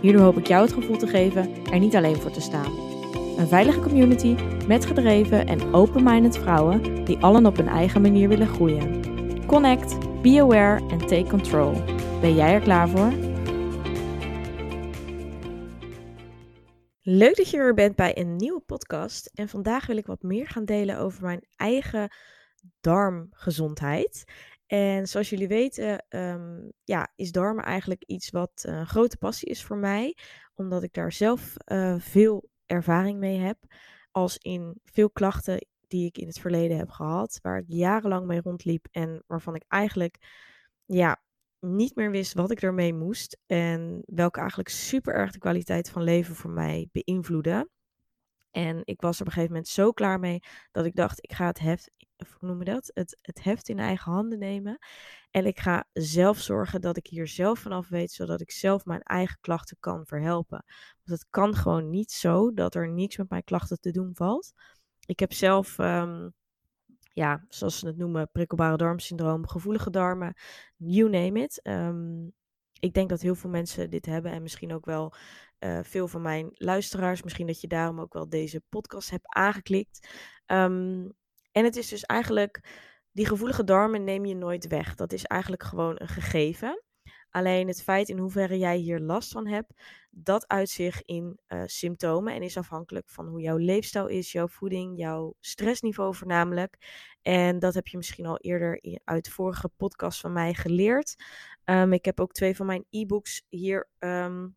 Hierdoor hoop ik jou het gevoel te geven er niet alleen voor te staan. Een veilige community met gedreven en open-minded vrouwen die allen op hun eigen manier willen groeien. Connect, be aware en take control. Ben jij er klaar voor? Leuk dat je er bent bij een nieuwe podcast. En vandaag wil ik wat meer gaan delen over mijn eigen darmgezondheid. En zoals jullie weten, ehm, ja, is darmen eigenlijk iets wat een grote passie is voor mij. Omdat ik daar zelf uh, veel ervaring mee heb. Als in veel klachten die ik in het verleden heb gehad. Waar ik jarenlang mee rondliep. En waarvan ik eigenlijk ja, niet meer wist wat ik ermee moest. En welke eigenlijk super erg de kwaliteit van leven voor mij beïnvloedde. En ik was er op een gegeven moment zo klaar mee dat ik dacht, ik ga het heft, hoe noem je dat? Het, het heft in eigen handen nemen. En ik ga zelf zorgen dat ik hier zelf vanaf weet, zodat ik zelf mijn eigen klachten kan verhelpen. Want het kan gewoon niet zo dat er niks met mijn klachten te doen valt. Ik heb zelf, ehm, ja, zoals ze het noemen, prikkelbare darmsyndroom, gevoelige darmen, you name it. Ehm, ik denk dat heel veel mensen dit hebben en misschien ook wel uh, veel van mijn luisteraars. Misschien dat je daarom ook wel deze podcast hebt aangeklikt. Um, en het is dus eigenlijk, die gevoelige darmen neem je nooit weg. Dat is eigenlijk gewoon een gegeven. Alleen het feit in hoeverre jij hier last van hebt, dat uit zich in uh, symptomen en is afhankelijk van hoe jouw leefstijl is, jouw voeding, jouw stressniveau voornamelijk. En dat heb je misschien al eerder uit vorige podcast van mij geleerd. Um, ik heb ook twee van mijn e-books hier um,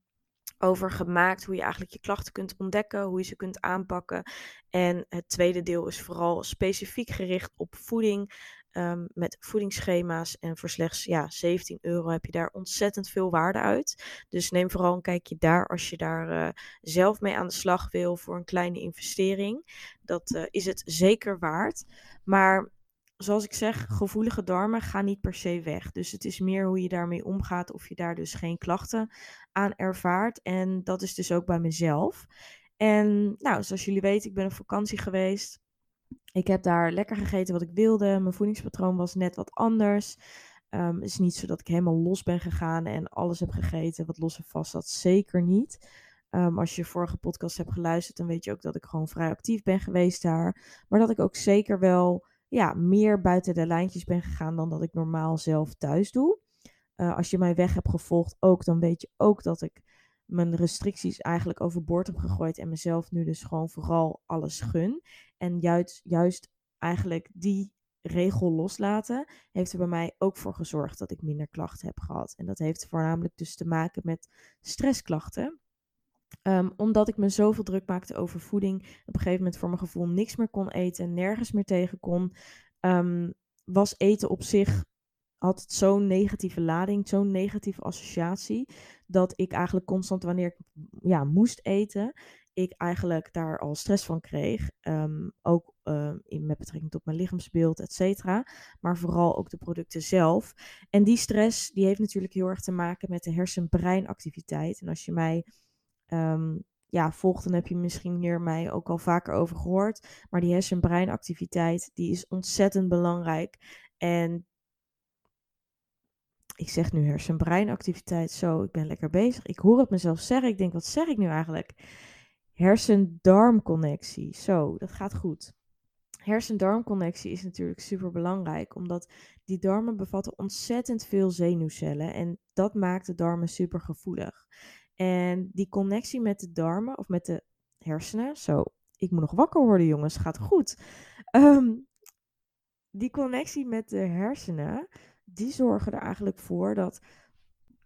over gemaakt hoe je eigenlijk je klachten kunt ontdekken, hoe je ze kunt aanpakken. En het tweede deel is vooral specifiek gericht op voeding. Um, met voedingsschema's. En voor slechts ja, 17 euro heb je daar ontzettend veel waarde uit. Dus neem vooral een kijkje daar als je daar uh, zelf mee aan de slag wil voor een kleine investering. Dat uh, is het zeker waard. Maar zoals ik zeg, gevoelige darmen gaan niet per se weg. Dus het is meer hoe je daarmee omgaat, of je daar dus geen klachten aan ervaart. En dat is dus ook bij mezelf. En nou, zoals jullie weten, ik ben op vakantie geweest. Ik heb daar lekker gegeten wat ik wilde. Mijn voedingspatroon was net wat anders. Um, het is niet zo dat ik helemaal los ben gegaan en alles heb gegeten wat los en vast zat. Zeker niet. Um, als je vorige podcast hebt geluisterd, dan weet je ook dat ik gewoon vrij actief ben geweest daar. Maar dat ik ook zeker wel ja, meer buiten de lijntjes ben gegaan dan dat ik normaal zelf thuis doe. Uh, als je mij weg hebt gevolgd ook, dan weet je ook dat ik mijn restricties eigenlijk overboord heb gegooid en mezelf nu dus gewoon vooral alles gun. En juist, juist eigenlijk die regel loslaten heeft er bij mij ook voor gezorgd dat ik minder klachten heb gehad. En dat heeft voornamelijk dus te maken met stressklachten. Um, omdat ik me zoveel druk maakte over voeding, op een gegeven moment voor mijn gevoel niks meer kon eten, nergens meer tegen kon, um, was eten op zich, had het zo'n negatieve lading, zo'n negatieve associatie, dat ik eigenlijk constant wanneer ik ja, moest eten, ik eigenlijk daar al stress van kreeg. Um, ook in, met betrekking tot mijn lichaamsbeeld, et cetera. Maar vooral ook de producten zelf. En die stress die heeft natuurlijk heel erg te maken met de hersen-breinactiviteit. En als je mij um, ja, volgt, dan heb je misschien hier mij ook al vaker over gehoord. Maar die hersen-breinactiviteit, die is ontzettend belangrijk. En ik zeg nu hersen-breinactiviteit, zo, ik ben lekker bezig. Ik hoor het mezelf zeggen. Ik denk, wat zeg ik nu eigenlijk? Hersen-darmconnectie. Zo, dat gaat goed. Hersen-darmconnectie is natuurlijk super belangrijk, omdat die darmen bevatten ontzettend veel zenuwcellen en dat maakt de darmen super gevoelig. En die connectie met de darmen of met de hersenen, zo, ik moet nog wakker worden jongens, gaat goed. Um, die connectie met de hersenen, die zorgen er eigenlijk voor dat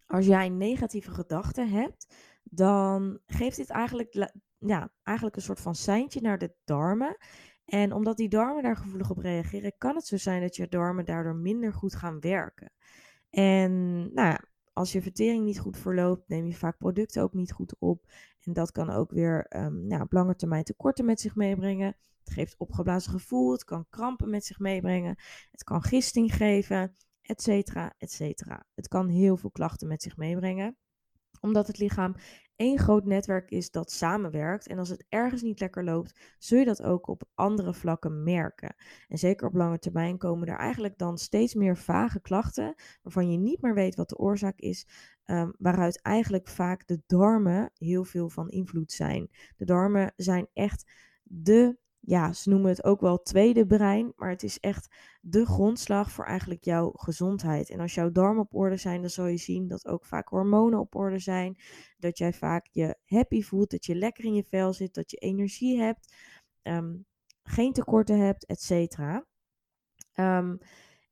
als jij negatieve gedachten hebt, dan geeft dit eigenlijk, ja, eigenlijk een soort van seintje naar de darmen. En omdat die darmen daar gevoelig op reageren, kan het zo zijn dat je darmen daardoor minder goed gaan werken. En nou ja, als je vertering niet goed verloopt, neem je vaak producten ook niet goed op. En dat kan ook weer um, nou, op lange termijn tekorten met zich meebrengen. Het geeft opgeblazen gevoel, het kan krampen met zich meebrengen, het kan gisting geven, et cetera, et cetera. Het kan heel veel klachten met zich meebrengen omdat het lichaam één groot netwerk is dat samenwerkt. En als het ergens niet lekker loopt, zul je dat ook op andere vlakken merken. En zeker op lange termijn komen er eigenlijk dan steeds meer vage klachten, waarvan je niet meer weet wat de oorzaak is, um, waaruit eigenlijk vaak de darmen heel veel van invloed zijn. De darmen zijn echt de ja, ze noemen het ook wel tweede brein, maar het is echt de grondslag voor eigenlijk jouw gezondheid. En als jouw darmen op orde zijn, dan zul je zien dat ook vaak hormonen op orde zijn. Dat jij vaak je happy voelt, dat je lekker in je vel zit, dat je energie hebt, ehm, geen tekorten hebt, et cetera. Ehm,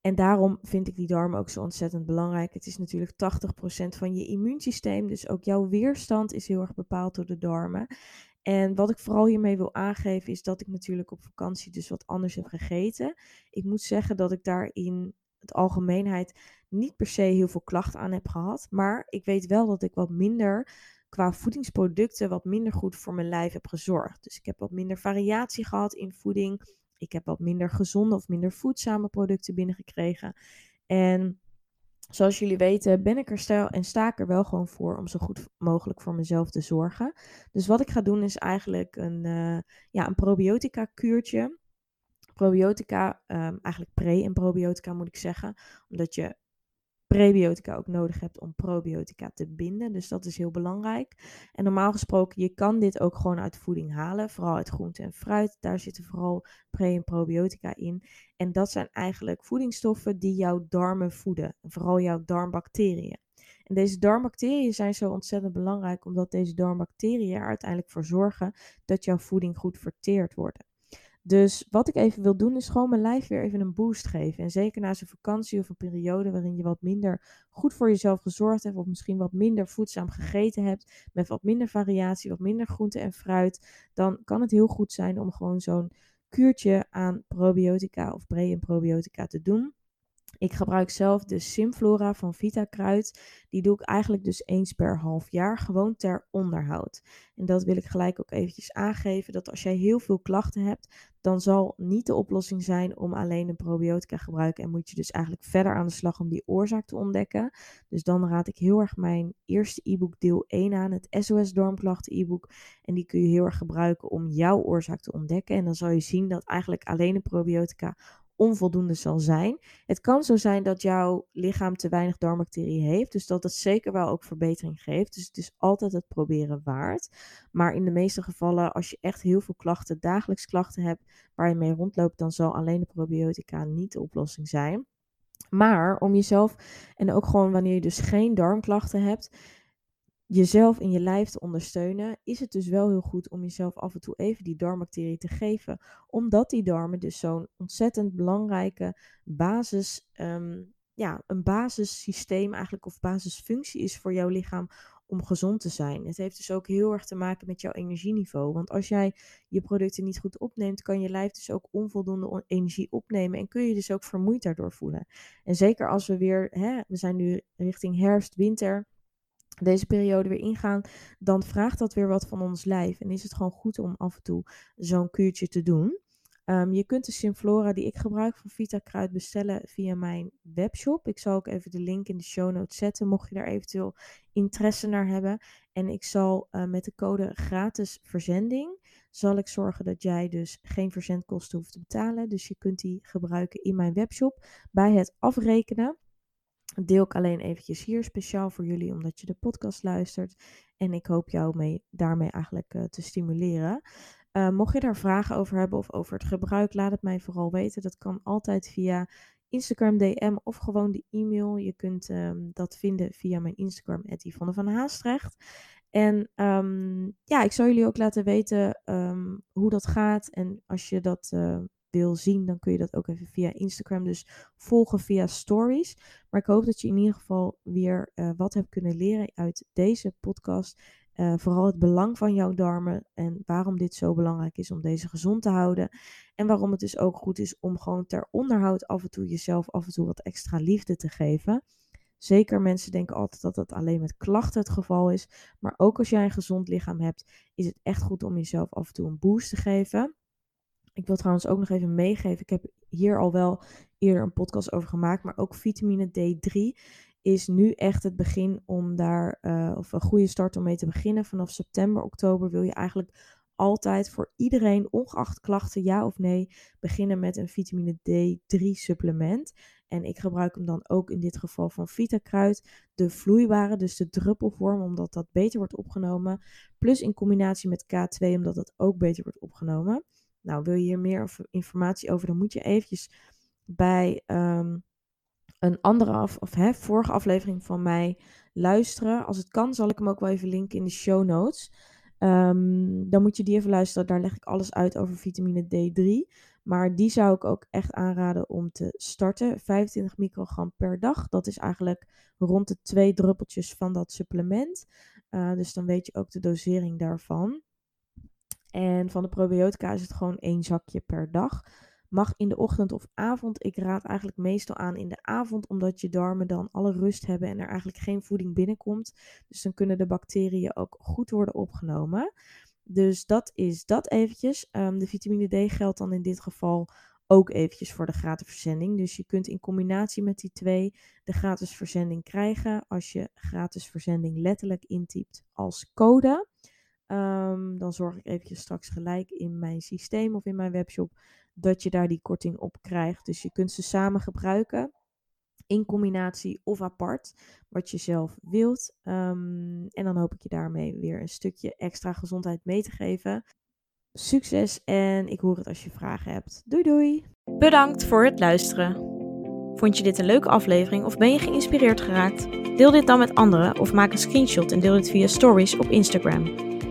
en daarom vind ik die darmen ook zo ontzettend belangrijk. Het is natuurlijk 80% van je immuunsysteem, dus ook jouw weerstand is heel erg bepaald door de darmen. En wat ik vooral hiermee wil aangeven is dat ik natuurlijk op vakantie dus wat anders heb gegeten. Ik moet zeggen dat ik daar in het algemeenheid niet per se heel veel klachten aan heb gehad. Maar ik weet wel dat ik wat minder qua voedingsproducten wat minder goed voor mijn lijf heb gezorgd. Dus ik heb wat minder variatie gehad in voeding. Ik heb wat minder gezonde of minder voedzame producten binnengekregen. En zoals jullie weten ben ik er en sta ik er wel gewoon voor om zo goed mogelijk voor mezelf te zorgen. Dus wat ik ga doen is eigenlijk een, uh, ja, een probiotica kuurtje. Probiotica, um, eigenlijk pre- en probiotica moet ik zeggen. Omdat je prebiotica ook nodig hebt om probiotica te binden. Dus dat is heel belangrijk. En normaal gesproken, je kan dit ook gewoon uit voeding halen. Vooral uit groente en fruit. Daar zitten vooral pre- en probiotica in. En dat zijn eigenlijk voedingsstoffen die jouw darmen voeden. vooral jouw darmbacteriën. En deze darmbacteriën zijn zo ontzettend belangrijk omdat deze darmbacteriën er uiteindelijk voor zorgen dat jouw voeding goed verteerd wordt. Dus wat ik even wil doen is gewoon mijn lijf weer even een boost geven. En zeker na zo'n vakantie of een periode waarin je wat minder goed voor jezelf gezorgd hebt. Of misschien wat minder voedzaam gegeten hebt. Met wat minder variatie, wat minder groente en fruit. Dan kan het heel goed zijn om gewoon zo'n kuurtje aan probiotica of pre- en probiotica te doen. Ik gebruik zelf de Simflora van Vita Kruid. Die doe ik eigenlijk dus eens per half jaar, gewoon ter onderhoud. En dat wil ik gelijk ook eventjes aangeven, dat als jij heel veel klachten hebt, dan zal niet de oplossing zijn om alleen een probiotica te gebruiken. En moet je dus eigenlijk verder aan de slag om die oorzaak te ontdekken. Dus dan raad ik heel erg mijn eerste e-book deel 1 aan, het SOS Darmklachten e-book. En die kun je heel erg gebruiken om jouw oorzaak te ontdekken. En dan zal je zien dat eigenlijk alleen een probiotica onvoldoende zal zijn. Het kan zo zijn dat jouw lichaam te weinig darmbacteriën heeft, dus dat het zeker wel ook verbetering geeft. Dus het is altijd het proberen waard. Maar in de meeste gevallen, als je echt heel veel klachten, dagelijks klachten hebt waar je mee rondloopt, dan zal alleen de probiotica niet de oplossing zijn. Maar om jezelf, en ook gewoon wanneer je dus geen darmklachten hebt, jezelf in je lijf te ondersteunen, is het dus wel heel goed om jezelf af en toe even die darmbacteriën te geven. Omdat die darmen dus zo'n ontzettend belangrijke basis, um, ja, een basissysteem eigenlijk of basisfunctie is voor jouw lichaam om gezond te zijn. Het heeft dus ook heel erg te maken met jouw energieniveau. Want als jij je producten niet goed opneemt, kan je lijf dus ook onvoldoende energie opnemen en kun je dus ook vermoeid daardoor voelen. En zeker als we weer, hè, we zijn nu richting herfst, winter deze periode weer ingaan, dan vraagt dat weer wat van ons lijf. En is het gewoon goed om af en toe zo'n kuurtje te doen. Um, je kunt de Simflora die ik gebruik van Vita Kruid bestellen via mijn webshop. Ik zal ook even de link in de show notes zetten, mocht je daar eventueel interesse naar hebben. En ik zal uh, met de code gratis verzending, zal ik zorgen dat jij dus geen verzendkosten hoeft te betalen. Dus je kunt die gebruiken in mijn webshop. Bij het afrekenen deel ik alleen eventjes hier speciaal voor jullie, omdat je de podcast luistert. En ik hoop jou mee, daarmee eigenlijk uh, te stimuleren. Uh, mocht je daar vragen over hebben of over het gebruik, laat het mij vooral weten. Dat kan altijd via Instagram DM of gewoon de e-mail. Je kunt um, dat vinden via mijn Instagram, Yvonne van Haastrecht. En um, ja, ik zal jullie ook laten weten um, hoe dat gaat. En als je dat uh, wil zien, dan kun je dat ook even via Instagram dus volgen via stories. Maar ik hoop dat je in ieder geval weer uh, wat hebt kunnen leren uit deze podcast. Uh, vooral het belang van jouw darmen en waarom dit zo belangrijk is om deze gezond te houden. En waarom het dus ook goed is om gewoon ter onderhoud af en toe jezelf af en toe wat extra liefde te geven. Zeker mensen denken altijd dat dat alleen met klachten het geval is. Maar ook als jij een gezond lichaam hebt, is het echt goed om jezelf af en toe een boost te geven. Ik wil trouwens ook nog even meegeven. Ik heb hier al wel eerder een podcast over gemaakt. Maar ook vitamine D3 is nu echt het begin om daar, uh, of een goede start om mee te beginnen. Vanaf september, oktober wil je eigenlijk altijd voor iedereen, ongeacht klachten, ja of nee, beginnen met een vitamine D3 supplement. En ik gebruik hem dan ook in dit geval van Vitakruid, de vloeibare, dus de druppelvorm, omdat dat beter wordt opgenomen. Plus in combinatie met K2, omdat dat ook beter wordt opgenomen. Nou, wil je hier meer informatie over, dan moet je eventjes bij um, een andere af, of hè, vorige aflevering van mij luisteren. Als het kan, zal ik hem ook wel even linken in de show notes. Um, dan moet je die even luisteren. Daar leg ik alles uit over vitamine D3. Maar die zou ik ook echt aanraden om te starten. 25 microgram per dag. Dat is eigenlijk rond de twee druppeltjes van dat supplement. Uh, dus dan weet je ook de dosering daarvan. En van de probiotica is het gewoon één zakje per dag. Mag in de ochtend of avond. Ik raad eigenlijk meestal aan in de avond, omdat je darmen dan alle rust hebben en er eigenlijk geen voeding binnenkomt. Dus dan kunnen de bacteriën ook goed worden opgenomen. Dus dat is dat eventjes. Um, de vitamine D geldt dan in dit geval ook eventjes voor de gratis verzending. Dus je kunt in combinatie met die twee de gratis verzending krijgen als je gratis verzending letterlijk intypt als code. Um, dan zorg ik eventjes straks gelijk in mijn systeem of in mijn webshop dat je daar die korting op krijgt. Dus je kunt ze samen gebruiken. In combinatie of apart, wat je zelf wilt. Um, en dan hoop ik je daarmee weer een stukje extra gezondheid mee te geven. Succes en ik hoor het als je vragen hebt. Doei doei! Bedankt voor het luisteren. Vond je dit een leuke aflevering of ben je geïnspireerd geraakt? Deel dit dan met anderen of maak een screenshot en deel dit via stories op Instagram.